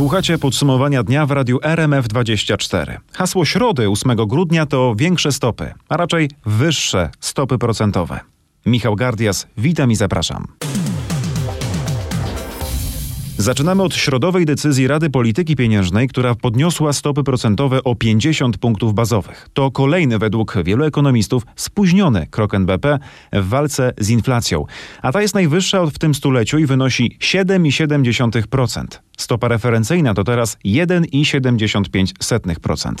Słuchacie podsumowania dnia w radiu RMF24. Hasło środy 8 grudnia to większe stopy, a raczej wyższe stopy procentowe. Michał Gardias, witam i zapraszam. Zaczynamy od środowej decyzji Rady Polityki Pieniężnej, która podniosła stopy procentowe o 50 punktów bazowych. To kolejny według wielu ekonomistów spóźniony krok NBP w walce z inflacją. A ta jest najwyższa w tym stuleciu i wynosi 7,7%. Stopa referencyjna to teraz 1,75%.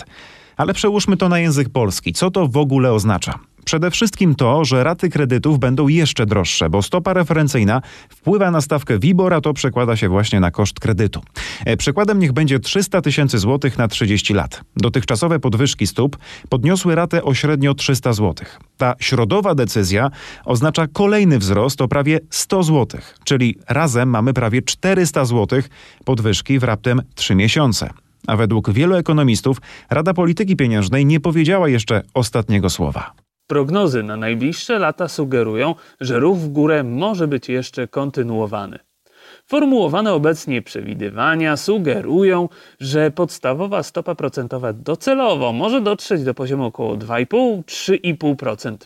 Ale przełóżmy to na język polski. Co to w ogóle oznacza? Przede wszystkim to, że raty kredytów będą jeszcze droższe, bo stopa referencyjna wpływa na stawkę WIBOR, a to przekłada się właśnie na koszt kredytu. E, przykładem niech będzie 300 tysięcy złotych na 30 lat. Dotychczasowe podwyżki stóp podniosły ratę o średnio 300 złotych. Ta środowa decyzja oznacza kolejny wzrost o prawie 100 złotych, czyli razem mamy prawie 400 złotych podwyżki w raptem 3 miesiące. A według wielu ekonomistów Rada Polityki Pieniężnej nie powiedziała jeszcze ostatniego słowa. Prognozy na najbliższe lata sugerują, że ruch w górę może być jeszcze kontynuowany. Formułowane obecnie przewidywania sugerują, że podstawowa stopa procentowa docelowo może dotrzeć do poziomu około 2,5-3,5%.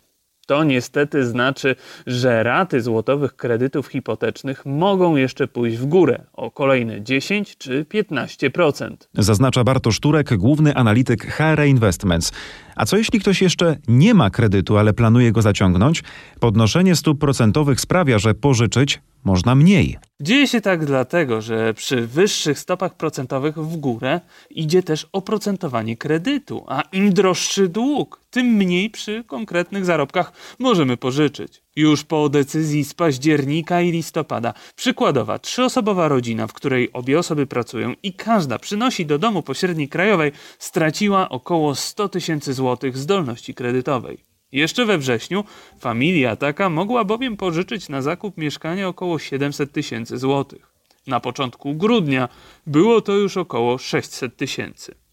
To niestety znaczy, że raty złotowych kredytów hipotecznych mogą jeszcze pójść w górę o kolejne 10 czy 15%. Zaznacza Bartosz Turek, główny analityk HR Investments. A co jeśli ktoś jeszcze nie ma kredytu, ale planuje go zaciągnąć? Podnoszenie stóp procentowych sprawia, że pożyczyć można mniej. Dzieje się tak dlatego, że przy wyższych stopach procentowych w górę idzie też oprocentowanie kredytu, a im droższy dług, tym mniej przy konkretnych zarobkach możemy pożyczyć. Już po decyzji z października i listopada, przykładowa trzyosobowa rodzina, w której obie osoby pracują i każda przynosi do domu pośredniej krajowej, straciła około 100 tysięcy złotych zdolności kredytowej. Jeszcze we wrześniu familia taka mogła bowiem pożyczyć na zakup mieszkania około 700 tysięcy złotych. Na początku grudnia było to już około 600 tysięcy.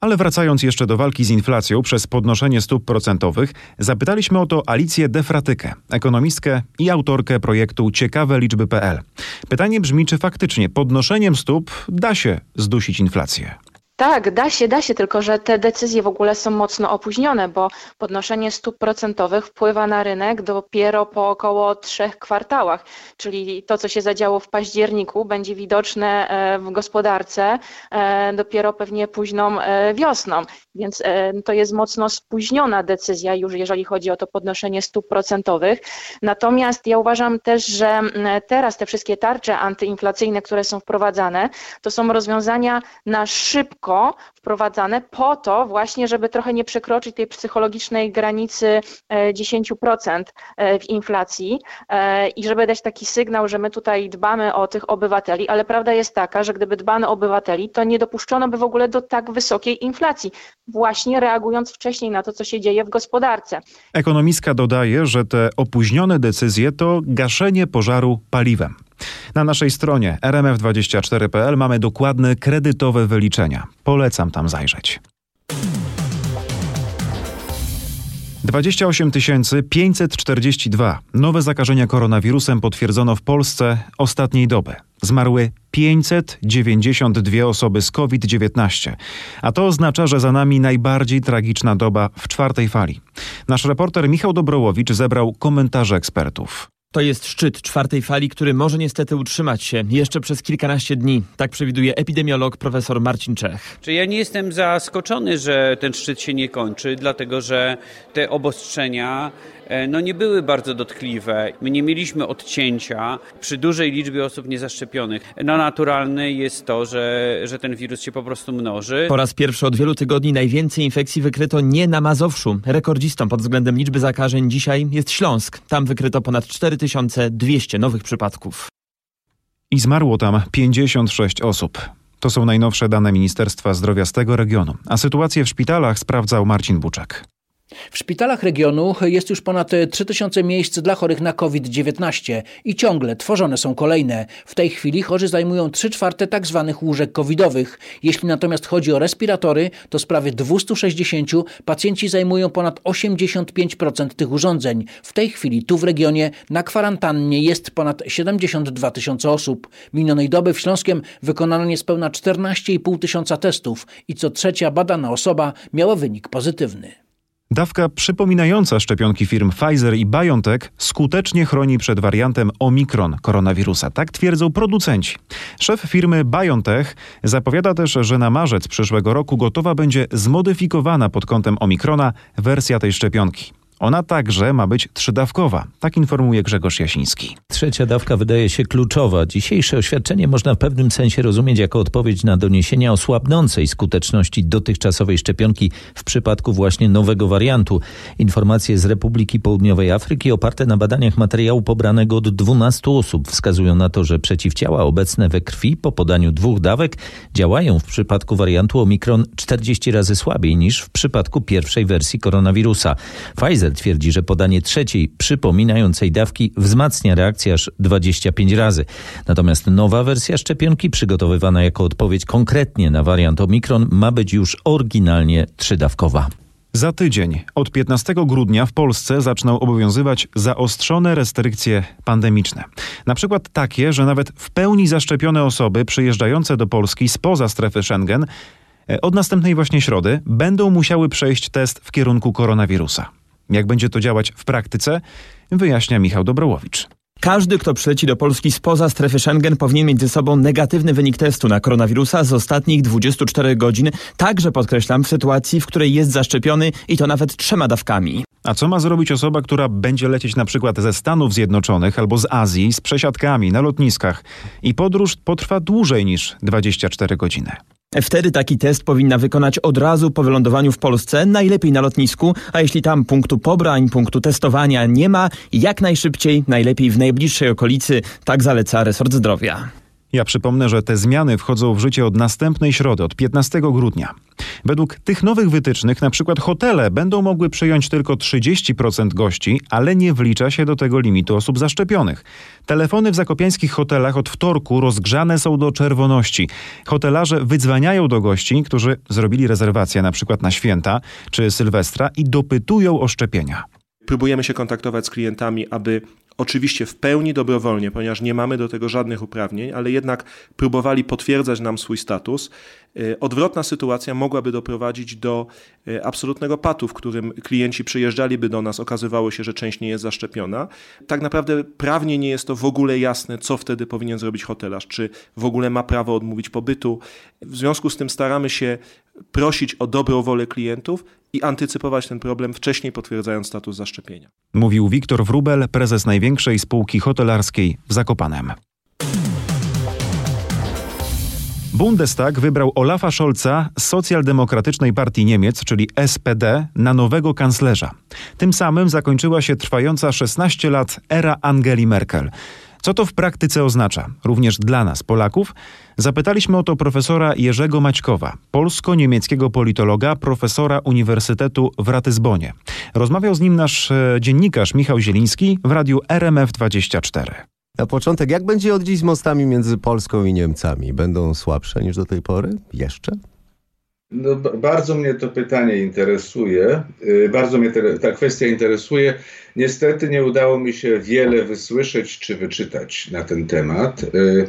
Ale wracając jeszcze do walki z inflacją przez podnoszenie stóp procentowych, zapytaliśmy o to Alicję Defratykę, ekonomistkę i autorkę projektu Ciekawe Liczby.pl. Pytanie brzmi, czy faktycznie podnoszeniem stóp da się zdusić inflację? Tak, da się, da się, tylko że te decyzje w ogóle są mocno opóźnione, bo podnoszenie stóp procentowych wpływa na rynek dopiero po około trzech kwartałach, czyli to, co się zadziało w październiku, będzie widoczne e, w gospodarce e, dopiero pewnie późną e, wiosną, więc to jest mocno spóźniona decyzja już, jeżeli chodzi o to podnoszenie stóp procentowych. Natomiast ja uważam też, że teraz te wszystkie tarcze antyinflacyjne, które są wprowadzane, to są rozwiązania na szybko, wprowadzane po to właśnie, żeby trochę nie przekroczyć tej psychologicznej granicy 10% e, e, w inflacji e, i żeby dać taki sygnał, że my tutaj dbamy o tych obywateli, ale prawda jest taka, że gdyby dbano o obywateli, to nie dopuszczono by w ogóle do tak wysokiej inflacji, właśnie reagując wcześniej na to, co się dzieje w gospodarce. Ekonomistka dodaje, że te opóźnione decyzje to gaszenie pożaru paliwem. Na naszej stronie rmf24.pl mamy dokładne kredytowe wyliczenia. Polecam tam zajrzeć. 28 542 nowe zakażenia koronawirusem potwierdzono w Polsce ostatniej doby. Zmarły 592 osoby z COVID-19, a to oznacza, że za nami najbardziej tragiczna doba w czwartej fali. Nasz reporter Michał Dobrołowicz zebrał komentarze ekspertów. To jest szczyt czwartej fali, który może niestety utrzymać się jeszcze przez kilkanaście dni. Tak przewiduje epidemiolog profesor Marcin Czech. Czy ja nie jestem zaskoczony, że ten szczyt się nie kończy, dlatego że te obostrzenia no nie były bardzo dotkliwe. My nie mieliśmy odcięcia przy dużej liczbie osób niezaszczepionych. No naturalne jest to, że, że ten wirus się po prostu mnoży. Po raz pierwszy od wielu tygodni najwięcej infekcji wykryto nie na Mazowszu. Rekordzistą pod względem liczby zakażeń dzisiaj jest Śląsk. Tam wykryto ponad 4200 nowych przypadków. I zmarło tam 56 osób. To są najnowsze dane Ministerstwa Zdrowia z tego regionu. A sytuację w szpitalach sprawdzał Marcin Buczek. W szpitalach regionu jest już ponad 3000 miejsc dla chorych na COVID-19 i ciągle tworzone są kolejne. W tej chwili chorzy zajmują 3 czwarte tak zwanych łóżek covidowych. Jeśli natomiast chodzi o respiratory, to z prawie 260 pacjenci zajmują ponad 85% tych urządzeń. W tej chwili tu w regionie na kwarantannie jest ponad 72 tysiące osób. Minionej doby w Śląskiem wykonano niespełna 14,5 tysiąca testów i co trzecia badana osoba miała wynik pozytywny. Dawka przypominająca szczepionki firm Pfizer i BioNTech skutecznie chroni przed wariantem Omikron koronawirusa. Tak twierdzą producenci. Szef firmy BioNTech zapowiada też, że na marzec przyszłego roku gotowa będzie zmodyfikowana pod kątem Omikrona wersja tej szczepionki. Ona także ma być trzydawkowa, tak informuje Grzegorz Jasiński. Trzecia dawka wydaje się kluczowa. Dzisiejsze oświadczenie można w pewnym sensie rozumieć jako odpowiedź na doniesienia o słabnącej skuteczności dotychczasowej szczepionki w przypadku właśnie nowego wariantu. Informacje z Republiki Południowej Afryki oparte na badaniach materiału pobranego od 12 osób wskazują na to, że przeciwciała obecne we krwi po podaniu dwóch dawek działają w przypadku wariantu Omikron 40 razy słabiej niż w przypadku pierwszej wersji koronawirusa. Pfizer twierdzi, że podanie trzeciej przypominającej dawki wzmacnia reakcję aż 25 razy. Natomiast nowa wersja szczepionki przygotowywana jako odpowiedź konkretnie na wariant Omikron ma być już oryginalnie trzydawkowa. Za tydzień, od 15 grudnia w Polsce zaczną obowiązywać zaostrzone restrykcje pandemiczne. Na przykład takie, że nawet w pełni zaszczepione osoby przyjeżdżające do Polski spoza strefy Schengen e, od następnej właśnie środy będą musiały przejść test w kierunku koronawirusa. Jak będzie to działać w praktyce, wyjaśnia Michał Dobrołowicz. Każdy, kto przyleci do Polski spoza strefy Schengen powinien mieć ze sobą negatywny wynik testu na koronawirusa z ostatnich 24 godzin, także podkreślam w sytuacji, w której jest zaszczepiony i to nawet trzema dawkami. A co ma zrobić osoba, która będzie lecieć na przykład ze Stanów Zjednoczonych albo z Azji z przesiadkami na lotniskach i podróż potrwa dłużej niż 24 godziny? Wtedy taki test powinna wykonać od razu po wylądowaniu w Polsce, najlepiej na lotnisku, a jeśli tam punktu pobrań, punktu testowania nie ma, jak najszybciej, najlepiej w najbliższej okolicy, tak zaleca resort zdrowia. Ja przypomnę, że te zmiany wchodzą w życie od następnej środy, od 15 grudnia. Według tych nowych wytycznych, na przykład hotele będą mogły przyjąć tylko 30% gości, ale nie wlicza się do tego limitu osób zaszczepionych. Telefony w zakopiańskich hotelach od wtorku rozgrzane są do czerwoności. Hotelarze wydzwaniają do gości, którzy zrobili rezerwację na przykład na święta czy Sylwestra i dopytują o szczepienia. Próbujemy się kontaktować z klientami, aby oczywiście w pełni dobrowolnie, ponieważ nie mamy do tego żadnych uprawnień, ale jednak próbowali potwierdzać nam swój status. E, odwrotna sytuacja mogłaby doprowadzić do e, absolutnego patu, w którym klienci przyjeżdżaliby do nas, okazywało się, że część nie jest zaszczepiona. Tak naprawdę prawnie nie jest to w ogóle jasne, co wtedy powinien zrobić hotelarz, czy w ogóle ma prawo odmówić pobytu. W związku z tym staramy się prosić o dobrą wolę klientów i antycypować ten problem wcześniej potwierdzając status zaszczepienia. Mówił Wiktor Wrubel, prezes największej spółki hotelarskiej w Zakopanem. Bundestag wybrał Olafa Scholza z socjaldemokratycznej partii Niemiec, czyli SPD, na nowego kanclerza. Tym samym zakończyła się trwająca 16 lat era Angeli Merkel. Co to w praktyce oznacza, również dla nas, Polaków? Zapytaliśmy o to profesora Jerzego Maćkowa, polsko-niemieckiego politologa, profesora Uniwersytetu w Ratyzbonie. Rozmawiał z nim nasz e, dziennikarz Michał Zieliński w radiu RMF24. Na początek, jak będzie od dziś z mostami między Polską i Niemcami? Będą słabsze niż do tej pory? Jeszcze? No, bardzo mnie to pytanie interesuje. Y, bardzo mnie ta kwestia interesuje. Niestety nie udało mi się wiele wysłyszeć czy wyczytać na ten temat. Y,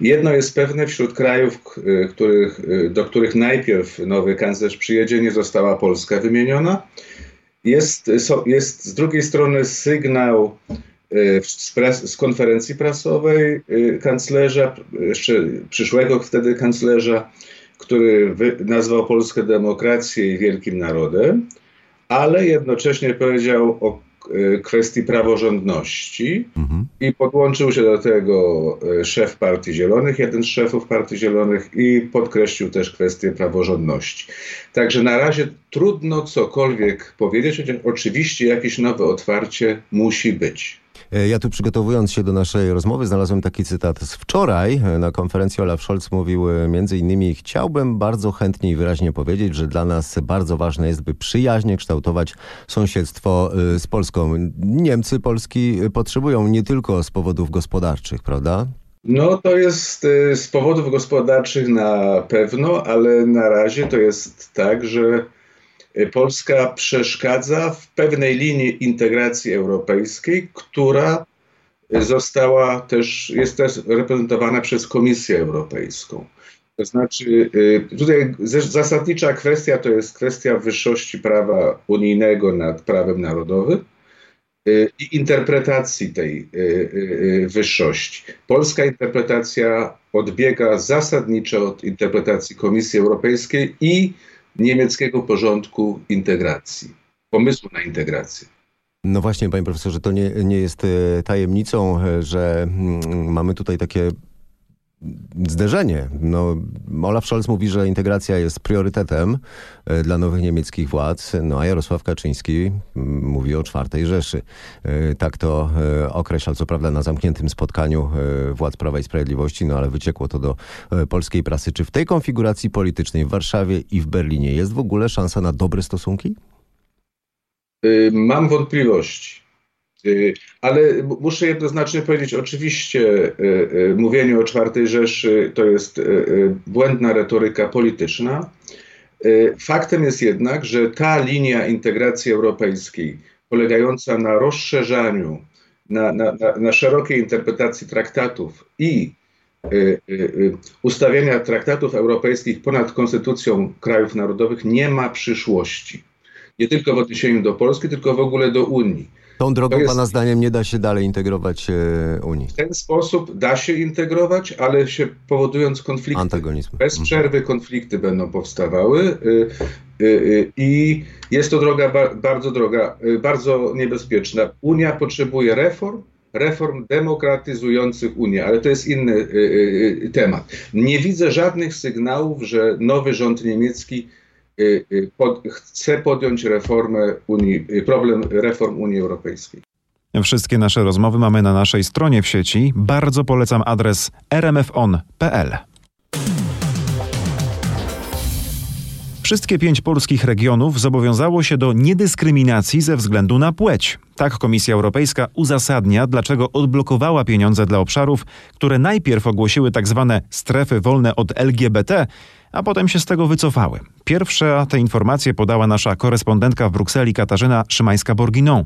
jedno jest pewne, wśród krajów, y, których, do których najpierw nowy kanclerz przyjedzie, nie została Polska wymieniona. Jest, jest z drugiej strony sygnał z, pres, z konferencji prasowej kanclerza, przyszłego wtedy kanclerza, który nazwał Polskę demokrację i wielkim narodem, ale jednocześnie powiedział o e, kwestii praworządności mhm. i podłączył się do tego e, szef Partii Zielonych, jeden z szefów Partii Zielonych i podkreślił też kwestię praworządności. Także na razie trudno cokolwiek powiedzieć, chociaż oczywiście jakieś nowe otwarcie musi być. E, Ja tu przygotowując się do naszej rozmowy znalazłem taki cytat z wczoraj. E, Na konferencji Olaf Scholz mówił e, między innymi chciałbym bardzo chętnie i wyraźnie powiedzieć, że dla nas bardzo ważne jest, by przyjaźnie kształtować sąsiedztwo z Polską. Niemcy Polski potrzebują nie tylko z powodów gospodarczych, prawda? No to jest z powodów gospodarczych na pewno, ale na razie to jest tak, że Polska przeszkadza w pewnej linii integracji europejskiej, która y, została też, jest też reprezentowana przez Komisję Europejską. To znaczy, y, tutaj zasadnicza kwestia to jest kwestia wyższości prawa unijnego nad prawem narodowym y, i interpretacji tej y, y, y, wyższości. Polska interpretacja odbiega zasadniczo od interpretacji Komisji Europejskiej i niemieckiego porządku integracji, pomysłu na integrację. No właśnie, panie profesorze, to nie, nie jest e, tajemnicą, e, że mm, mamy tutaj takie zderzenie. No, Olaf Scholz mówi, że integracja jest priorytetem e, dla nowych niemieckich władz, no a Jarosław Kaczyński mm, mówi o czwartej Rzeszy. E, Tak to e, określa, co prawda na zamkniętym spotkaniu władz Prawa i Sprawiedliwości, no ale wyciekło to do polskiej prasy. Czy w tej konfiguracji politycznej w Warszawie i w Berlinie jest w ogóle szansa na dobre stosunki? Y, Mam wątpliwości. Y, Ale muszę jednoznacznie powiedzieć, oczywiście y, y, mówienie o czwartej Rzeszy to jest błędna retoryka polityczna. Faktem jest jednak, że ta linia integracji europejskiej, polegająca na rozszerzaniu, na, na, na, szerokiej interpretacji traktatów i ustawienia traktatów europejskich ponad konstytucją krajów narodowych, nie ma przyszłości nie tylko w odniesieniu do Polski, tylko w ogóle do Unii. Tą drogą, jest- pana zdaniem, nie da się dalej integrować e, Unii. W ten sposób da się integrować, ale się powodując konflikty. Antagonizm. Bez Mhm. przerwy konflikty będą powstawały y, y, y, i jest to droga ba- bardzo droga, bardzo niebezpieczna. Unia potrzebuje reform, reform demokratyzujących Unię, ale to jest inny temat. Nie widzę żadnych sygnałów, że nowy rząd niemiecki pod, chce podjąć reformę Unii, y, problem reform Unii Europejskiej. Wszystkie nasze rozmowy mamy na naszej stronie w sieci. Bardzo polecam adres rmfon.pl. Wszystkie pięć polskich regionów zobowiązało się do niedyskryminacji ze względu na płeć. Tak Komisja Europejska uzasadnia, dlaczego odblokowała pieniądze dla obszarów, które najpierw ogłosiły tak zwane strefy wolne od LGBT, a potem się z tego wycofały. Pierwsza te informacje podała nasza korespondentka w Brukseli Katarzyna Szymańska-Borginą.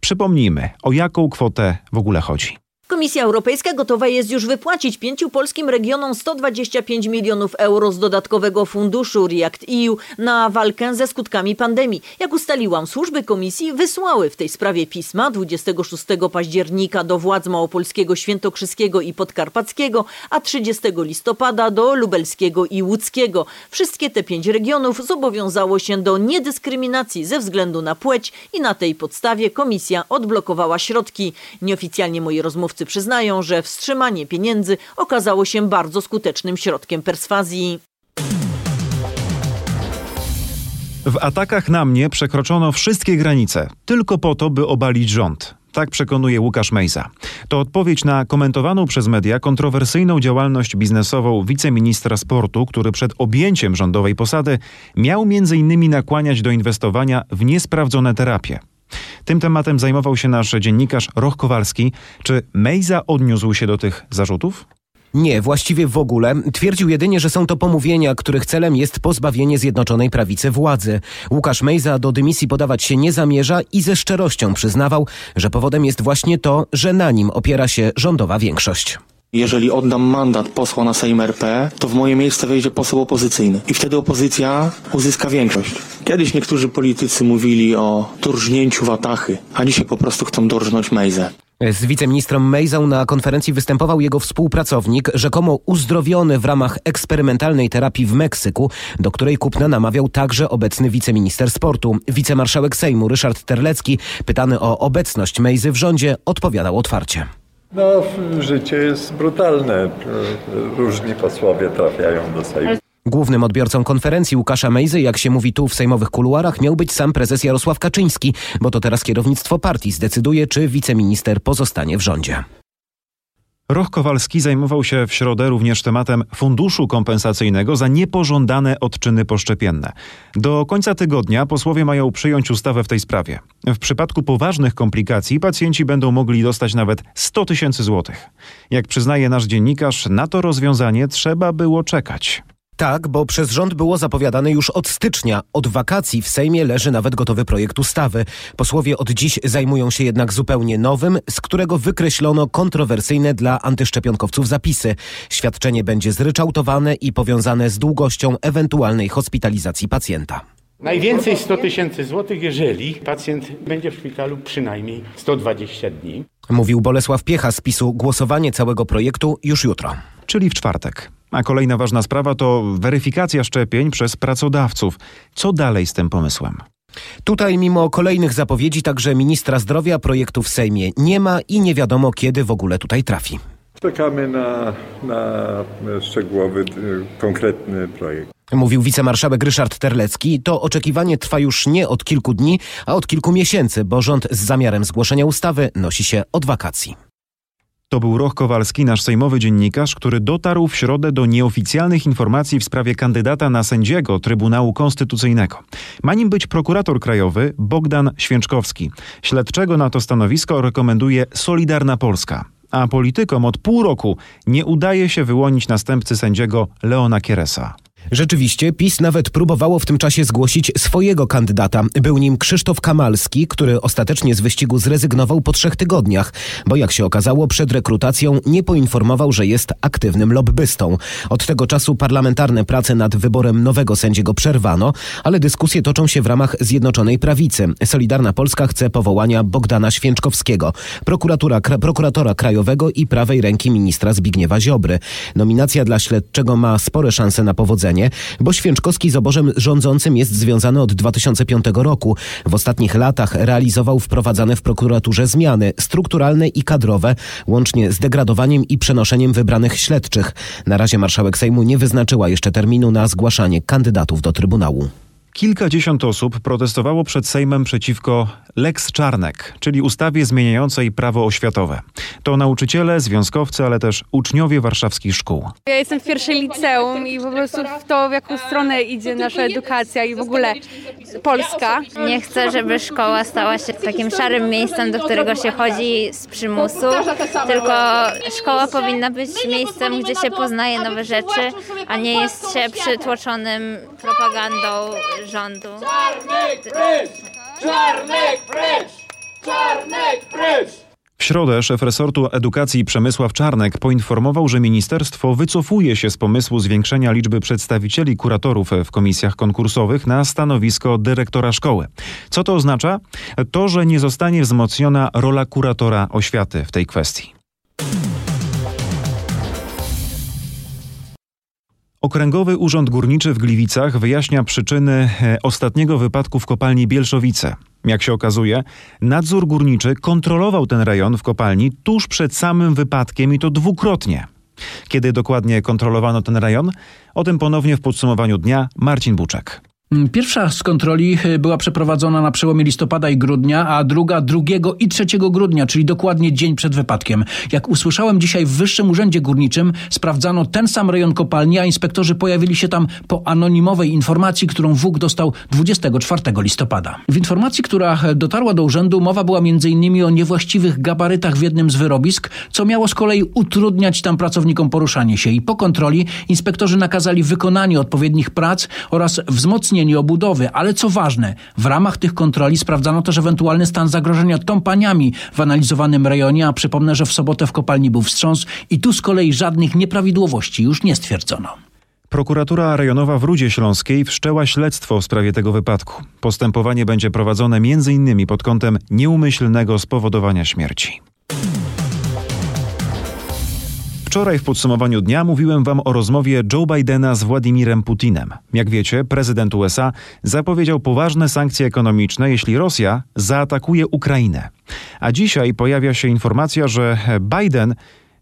Przypomnijmy, o jaką kwotę w ogóle chodzi. Komisja Europejska gotowa jest już wypłacić pięciu polskim regionom 125 milionów euro z dodatkowego funduszu React EU na walkę ze skutkami pandemii. Jak ustaliłam, służby komisji wysłały w tej sprawie pisma 26 października do władz małopolskiego, świętokrzyskiego i podkarpackiego, a 30 listopada do lubelskiego i łódzkiego. Wszystkie te pięć regionów zobowiązało się do niedyskryminacji ze względu na płeć i na tej podstawie komisja odblokowała środki. Nieoficjalnie moi rozmówcy przyznają, że wstrzymanie pieniędzy okazało się bardzo skutecznym środkiem perswazji. W atakach na mnie przekroczono wszystkie granice, tylko po to, by obalić rząd. Tak przekonuje Łukasz Mejza. To odpowiedź na komentowaną przez media kontrowersyjną działalność biznesową wiceministra sportu, który przed objęciem rządowej posady miał m.in. nakłaniać do inwestowania w niesprawdzone terapie. Tym tematem zajmował się nasz dziennikarz Roch Kowalski. Czy Mejza odniósł się do tych zarzutów? Nie, właściwie w ogóle. Twierdził jedynie, że są to pomówienia, których celem jest pozbawienie Zjednoczonej Prawicy władzy. Łukasz Mejza do dymisji podawać się nie zamierza i ze szczerością przyznawał, że powodem jest właśnie to, że na nim opiera się rządowa większość. Jeżeli oddam mandat posła na Sejm RP, to w moje miejsce wejdzie poseł opozycyjny i wtedy opozycja uzyska większość. Kiedyś niektórzy politycy mówili o dorżnięciu watachy, a dzisiaj po prostu chcą dorżnąć Mejzę. Z wiceministrem Mejzą na konferencji występował jego współpracownik, rzekomo uzdrowiony w ramach eksperymentalnej terapii w Meksyku, do której kupna namawiał także obecny wiceminister sportu. Wicemarszałek Sejmu Ryszard Terlecki, pytany o obecność Mejzy w rządzie, odpowiadał otwarcie. No, życie jest brutalne. Różni posłowie trafiają do Sejmu. Głównym odbiorcą konferencji Łukasza Mejzy, jak się mówi tu w sejmowych kuluarach, miał być sam prezes Jarosław Kaczyński, bo to teraz kierownictwo partii zdecyduje, czy wiceminister pozostanie w rządzie. Roch Kowalski zajmował się w środę również tematem funduszu kompensacyjnego za niepożądane odczyny poszczepienne. Do końca tygodnia posłowie mają przyjąć ustawę w tej sprawie. W przypadku poważnych komplikacji pacjenci będą mogli dostać nawet 100 tysięcy złotych. Jak przyznaje nasz dziennikarz, na to rozwiązanie trzeba było czekać. Tak, bo przez rząd było zapowiadane już od stycznia. Od wakacji w Sejmie leży nawet gotowy projekt ustawy. Posłowie od dziś zajmują się jednak zupełnie nowym, z którego wykreślono kontrowersyjne dla antyszczepionkowców zapisy. Świadczenie będzie zryczałtowane i powiązane z długością ewentualnej hospitalizacji pacjenta. Najwięcej 100 tysięcy złotych, jeżeli pacjent będzie w szpitalu przynajmniej 120 dni. Mówił Bolesław Piecha z PiSu. Głosowanie całego projektu już jutro. Czyli w czwartek. A kolejna ważna sprawa to weryfikacja szczepień przez pracodawców. Co dalej z tym pomysłem? Tutaj mimo kolejnych zapowiedzi także ministra zdrowia projektu w Sejmie nie ma i nie wiadomo kiedy w ogóle tutaj trafi. Czekamy na, na szczegółowy, konkretny projekt. Mówił wicemarszałek Ryszard Terlecki. To oczekiwanie trwa już nie od kilku dni, a od kilku miesięcy, bo rząd z zamiarem zgłoszenia ustawy nosi się od wakacji. To był Roch Kowalski, nasz sejmowy dziennikarz, który dotarł w środę do nieoficjalnych informacji w sprawie kandydata na sędziego Trybunału Konstytucyjnego. Ma nim być prokurator krajowy Bogdan Święczkowski. Śledczego na to stanowisko rekomenduje Solidarna Polska. A politykom od pół roku nie udaje się wyłonić następcy sędziego Leona Kieresa. Rzeczywiście PiS nawet próbowało w tym czasie zgłosić swojego kandydata. Był nim Krzysztof Kamalski, który ostatecznie z wyścigu zrezygnował po trzech tygodniach, bo jak się okazało przed rekrutacją nie poinformował, że jest aktywnym lobbystą. Od tego czasu parlamentarne prace nad wyborem nowego sędziego przerwano, ale dyskusje toczą się w ramach Zjednoczonej Prawicy. Solidarna Polska chce powołania Bogdana Święczkowskiego, prokuratura, kra, prokuratora krajowego i prawej ręki ministra Zbigniewa Ziobry. Nominacja dla śledczego ma spore szanse na powodzenie bo Święczkowski z obożem rządzącym jest związany od 2005 roku. W ostatnich latach realizował wprowadzane w prokuraturze zmiany strukturalne i kadrowe, łącznie z degradowaniem i przenoszeniem wybranych śledczych. Na razie marszałek Sejmu nie wyznaczyła jeszcze terminu na zgłaszanie kandydatów do Trybunału. Kilkadziesiąt osób protestowało przed Sejmem przeciwko Lex Czarnek, czyli ustawie zmieniającej prawo oświatowe. To nauczyciele, związkowcy, ale też uczniowie warszawskich szkół. Ja jestem w pierwszej liceum i po prostu w to, w jaką stronę idzie nasza edukacja i w ogóle Polska. Nie chcę, żeby szkoła stała się takim szarym miejscem, do którego się chodzi z przymusu, tylko szkoła powinna być miejscem, gdzie się poznaje nowe rzeczy, a nie jest się przytłoczonym propagandą rządu. Czarnek precz! Czarnek precz! Czarnek precz! W środę szef resortu edukacji Przemysław Czarnek poinformował, że ministerstwo wycofuje się z pomysłu zwiększenia liczby przedstawicieli kuratorów w komisjach konkursowych na stanowisko dyrektora szkoły. Co to oznacza? To, że nie zostanie wzmocniona rola kuratora oświaty w tej kwestii. Okręgowy Urząd Górniczy w Gliwicach wyjaśnia przyczyny ostatniego wypadku w kopalni Bielszowice. Jak się okazuje, nadzór górniczy kontrolował ten rejon w kopalni tuż przed samym wypadkiem i to dwukrotnie. Kiedy dokładnie kontrolowano ten rejon? O tym ponownie w podsumowaniu dnia Marcin Buczek. Pierwsza z kontroli była przeprowadzona na przełomie listopada i grudnia, a druga 2 i 3 grudnia, czyli dokładnie dzień przed wypadkiem. Jak usłyszałem dzisiaj w Wyższym Urzędzie Górniczym, sprawdzano ten sam rejon kopalni, a inspektorzy pojawili się tam po anonimowej informacji, którą WUG dostał 24 listopada. W informacji, która dotarła do urzędu, mowa była m.in. o niewłaściwych gabarytach w jednym z wyrobisk, co miało z kolei utrudniać tam pracownikom poruszanie się. I po kontroli inspektorzy nakazali wykonanie odpowiednich prac oraz wzmocnienie wzmocnienie obudowy, ale co ważne, w ramach tych kontroli sprawdzano też ewentualny stan zagrożenia tąpaniami w analizowanym rejonie, a przypomnę, że w sobotę w kopalni był wstrząs i tu z kolei żadnych nieprawidłowości już nie stwierdzono. Prokuratura rejonowa w Rudzie Śląskiej wszczęła śledztwo w sprawie tego wypadku. Postępowanie będzie prowadzone m.in. pod kątem nieumyślnego spowodowania śmierci. Wczoraj w podsumowaniu dnia mówiłem wam o rozmowie Joe Bidena z Władimirem Putinem. Jak wiecie, prezydent USA zapowiedział poważne sankcje ekonomiczne, jeśli Rosja zaatakuje Ukrainę. A dzisiaj pojawia się informacja, że Biden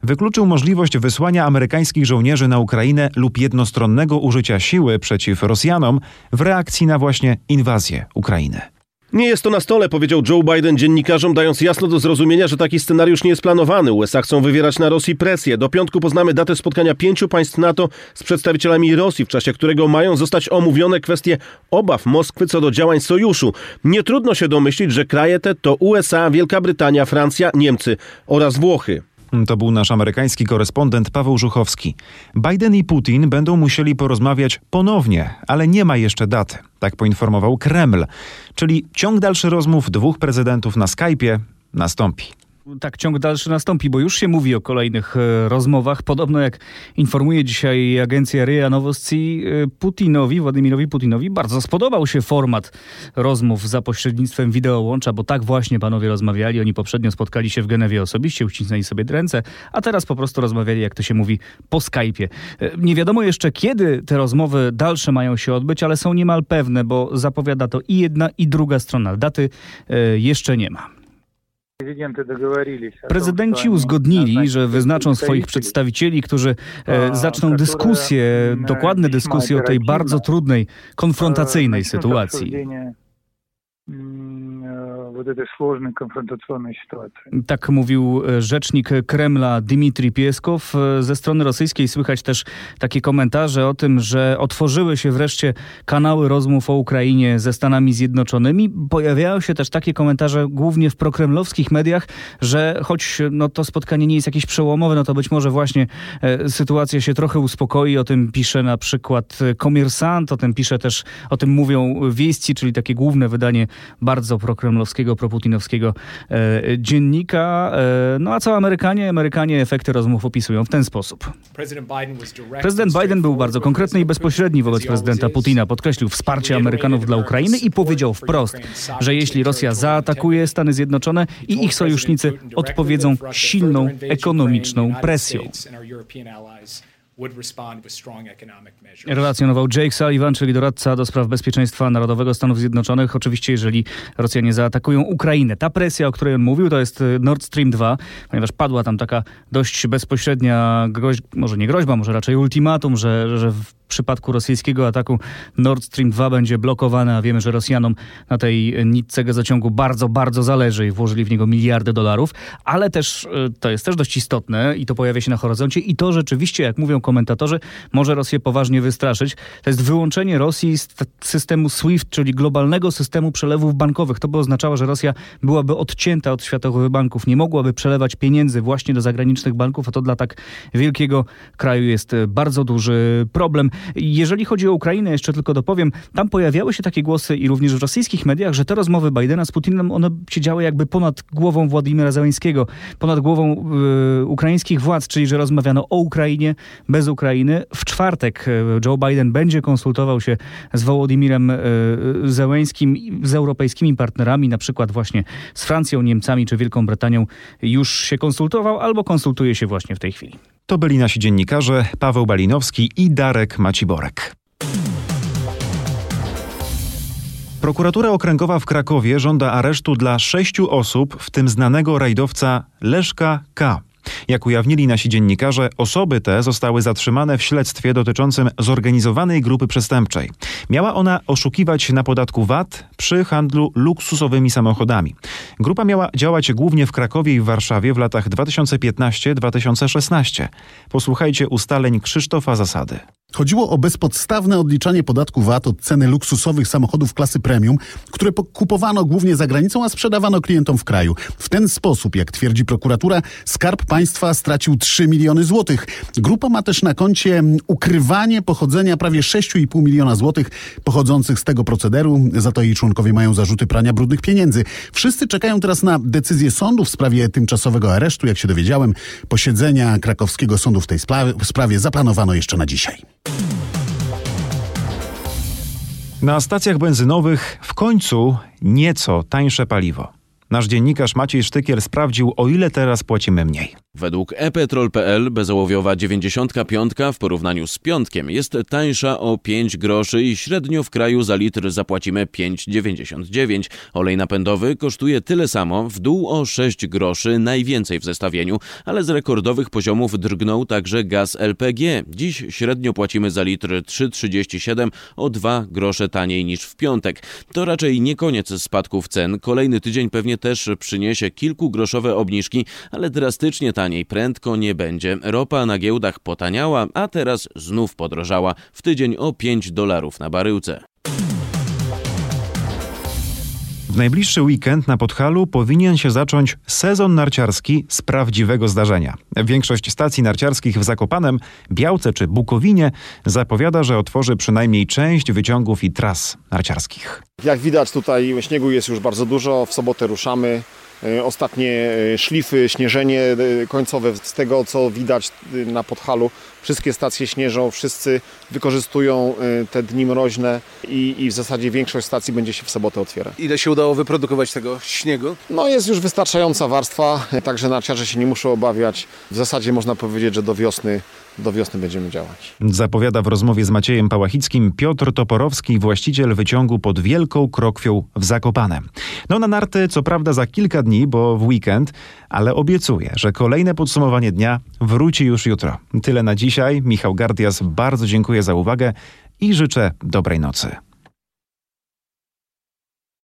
wykluczył możliwość wysłania amerykańskich żołnierzy na Ukrainę lub jednostronnego użycia siły przeciw Rosjanom w reakcji na właśnie inwazję Ukrainy. Nie jest to na stole, powiedział Joe Biden dziennikarzom, dając jasno do zrozumienia, że taki scenariusz nie jest planowany. USA chcą wywierać na Rosji presję. Do piątku poznamy datę spotkania pięciu państw NATO z przedstawicielami Rosji, w czasie którego mają zostać omówione kwestie obaw Moskwy co do działań sojuszu. Nie trudno się domyślić, że kraje te to USA, Wielka Brytania, Francja, Niemcy oraz Włochy. To był nasz amerykański korespondent Paweł Żuchowski. Biden i Putin będą musieli porozmawiać ponownie, ale nie ma jeszcze daty. Tak poinformował Kreml. Czyli ciąg dalszy rozmów dwóch prezydentów na Skype'ie nastąpi tak ciąg dalszy nastąpi, bo już się mówi o kolejnych e, rozmowach. Podobno jak informuje dzisiaj agencja RIA Nowosti, e, Putinowi, Władimirowi Putinowi bardzo spodobał się format rozmów za pośrednictwem wideołącza, bo tak właśnie panowie rozmawiali. Oni poprzednio spotkali się w Genewie osobiście, uścisnęli sobie ręce, a teraz po prostu rozmawiali, jak to się mówi, po Skype'ie. E, nie wiadomo jeszcze, kiedy te rozmowy dalsze mają się odbyć, ale są niemal pewne, bo zapowiada to i jedna, i druga strona. Daty jeszcze nie ma. Prezydenci uzgodnili, że wyznaczą swoich przedstawicieli, którzy e, zaczną dyskusję, dokładne dyskusje o tej bardzo trudnej, konfrontacyjnej sytuacji. Tak mówił e, rzecznik Kremla Dmitrij Pieskow. E, ze strony rosyjskiej słychać też takie komentarze o tym, że otworzyły się wreszcie kanały rozmów o Ukrainie ze Stanami Zjednoczonymi. Pojawiają się też takie komentarze głównie w prokremlowskich mediach, że choć no, to spotkanie nie jest jakieś przełomowe, no to być może właśnie e, sytuacja się trochę uspokoi. O tym pisze na przykład Komersant, o tym pisze też, o tym mówią Wieści, czyli takie główne wydanie bardzo prokremlowskiego, proputinowskiego e, dziennika. E, no a co Amerykanie? Amerykanie efekty rozmów opisują w ten sposób. Prezydent Biden był bardzo konkretny i bezpośredni wobec prezydenta Putina. Podkreślił wsparcie Amerykanów dla Ukrainy i powiedział wprost, że jeśli Rosja zaatakuje Stany Zjednoczone i ich sojusznicy odpowiedzą silną ekonomiczną presją. Relacjonował Jake Sullivan, czyli doradca do spraw bezpieczeństwa narodowego Stanów Zjednoczonych. Oczywiście, jeżeli Rosjanie zaatakują Ukrainę. Ta presja, o której on mówił, to jest Nord Stream 2, ponieważ padła tam taka dość bezpośrednia groźba, może nie groźba, może raczej ultimatum, że, że w przypadku rosyjskiego ataku Nord Stream 2 będzie blokowane, a wiemy, że Rosjanom na tej nitce gazociągu bardzo, bardzo zależy i włożyli w niego miliardy dolarów, ale też, y, to jest też dość istotne i to pojawia się na horyzoncie i to rzeczywiście, jak mówią komentatorzy, może Rosję poważnie wystraszyć. To jest wyłączenie Rosji z systemu SWIFT, czyli globalnego systemu przelewów bankowych. To by oznaczało, że Rosja byłaby odcięta od światowych banków, nie mogłaby przelewać pieniędzy właśnie do zagranicznych banków, a to dla tak wielkiego kraju jest bardzo duży problem. Jeżeli chodzi o Ukrainę, jeszcze tylko dopowiem, tam pojawiały się takie głosy i również w rosyjskich mediach, że te rozmowy Bidena z Putinem, one się działy jakby ponad głową Władimira Zeleńskiego, ponad głową y, ukraińskich władz, czyli że rozmawiano o Ukrainie, bez Ukrainy. W czwartek y, Joe Biden będzie konsultował się z Wołodymirem y, Zełęńskim, z europejskimi partnerami, na przykład właśnie z Francją, Niemcami czy Wielką Brytanią już się konsultował albo konsultuje się właśnie w tej chwili. To byli nasi dziennikarze Paweł Balinowski i Darek Maciborek. Prokuratura Okręgowa w Krakowie żąda aresztu dla sześciu osób, w tym znanego rajdowca Leszka K. Jak ujawnili nasi dziennikarze, osoby te zostały zatrzymane w śledztwie dotyczącym zorganizowanej grupy przestępczej. Miała ona oszukiwać na podatku VAT przy handlu luksusowymi samochodami. Grupa miała działać głównie w Krakowie i w Warszawie w latach 2015-2016. Posłuchajcie ustaleń Krzysztofa Zasady. Chodziło o bezpodstawne odliczanie podatku VAT od ceny luksusowych samochodów klasy premium, które kupowano głównie za granicą, a sprzedawano klientom w kraju. W ten sposób, jak twierdzi prokuratura, Skarb Państwa stracił 3 miliony złotych. Grupa ma też na koncie ukrywanie pochodzenia prawie 6,5 miliona złotych pochodzących z tego procederu. Za to jej członkowie mają zarzuty prania brudnych pieniędzy. Wszyscy czekają teraz na decyzję sądu w sprawie tymczasowego aresztu. Jak się dowiedziałem, posiedzenia krakowskiego sądu w tej sprawie zaplanowano jeszcze na dzisiaj. Na stacjach benzynowych w końcu nieco tańsze paliwo. Nasz dziennikarz Maciej Sztykiel sprawdził, o ile teraz płacimy mniej. Według epetrol.pl bezołowiowa 95 w porównaniu z piątkiem jest tańsza o 5 groszy i średnio w kraju za litr zapłacimy 5,99. Olej napędowy kosztuje tyle samo, w dół o 6 groszy, najwięcej w zestawieniu, ale z rekordowych poziomów drgnął także gaz LPG. Dziś średnio płacimy za litr 3,37, o 2 grosze taniej niż w piątek. To raczej nie koniec spadków cen. Kolejny tydzień pewnie też przyniesie kilkugroszowe obniżki, ale drastycznie taniej prędko nie będzie. Ropa na giełdach potaniała, a teraz znów podrożała. W tydzień o 5 dolarów na baryłce. W najbliższy weekend na Podhalu powinien się zacząć sezon narciarski z prawdziwego zdarzenia. Większość stacji narciarskich w Zakopanem, Białce czy Bukowinie zapowiada, że otworzy przynajmniej część wyciągów i tras narciarskich. Jak widać tutaj śniegu jest już bardzo dużo, w sobotę ruszamy. E, Ostatnie e, szlify, śnieżenie e, końcowe z tego co widać na Podhalu. Wszystkie stacje śnieżą, wszyscy wykorzystują te dni mroźne i, i w zasadzie większość stacji będzie się w sobotę otwierać. Ile się udało wyprodukować tego śniegu? No jest już wystarczająca warstwa, także narciarze się nie muszą obawiać. W zasadzie można powiedzieć, że do wiosny, do wiosny będziemy działać. Zapowiada w rozmowie z Maciejem Pałachickim Piotr Toporowski, właściciel wyciągu pod Wielką Krokwią w Zakopane. No na narty co prawda za kilka dni, bo w weekend, ale obiecuje, że kolejne podsumowanie dnia wróci już jutro. Tyle na dzisiaj. Michał Gardias bardzo dziękuję za uwagę i życzę dobrej nocy.